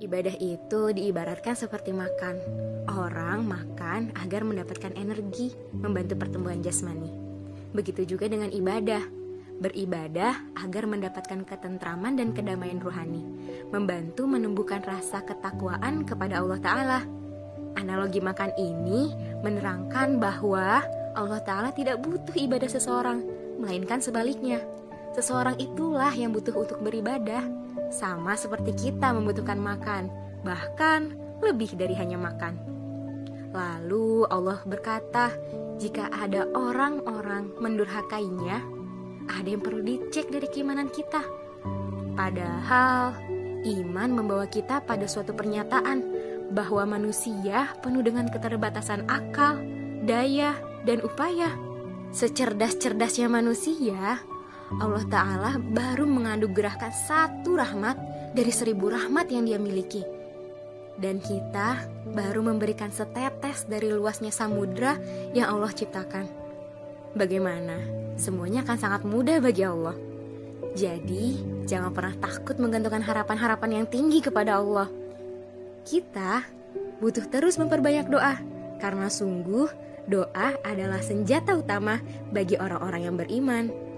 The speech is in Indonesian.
Ibadah itu diibaratkan seperti makan. Orang makan agar mendapatkan energi, membantu pertumbuhan jasmani. Begitu juga dengan ibadah. Beribadah agar mendapatkan ketentraman dan kedamaian rohani, membantu menumbuhkan rasa ketakwaan kepada Allah Ta'ala. Analogi makan ini menerangkan bahwa Allah Ta'ala tidak butuh ibadah seseorang, melainkan sebaliknya. Seseorang itulah yang butuh untuk beribadah sama seperti kita membutuhkan makan, bahkan lebih dari hanya makan. Lalu Allah berkata, jika ada orang-orang mendurhakainya, ada yang perlu dicek dari keimanan kita. Padahal iman membawa kita pada suatu pernyataan bahwa manusia penuh dengan keterbatasan akal, daya, dan upaya. Secerdas-cerdasnya manusia, Allah Ta'ala baru menganugerahkan satu rahmat dari seribu rahmat yang dia miliki. Dan kita baru memberikan setetes dari luasnya samudra yang Allah ciptakan. Bagaimana? Semuanya akan sangat mudah bagi Allah. Jadi, jangan pernah takut menggantungkan harapan-harapan yang tinggi kepada Allah. Kita butuh terus memperbanyak doa, karena sungguh doa adalah senjata utama bagi orang-orang yang beriman.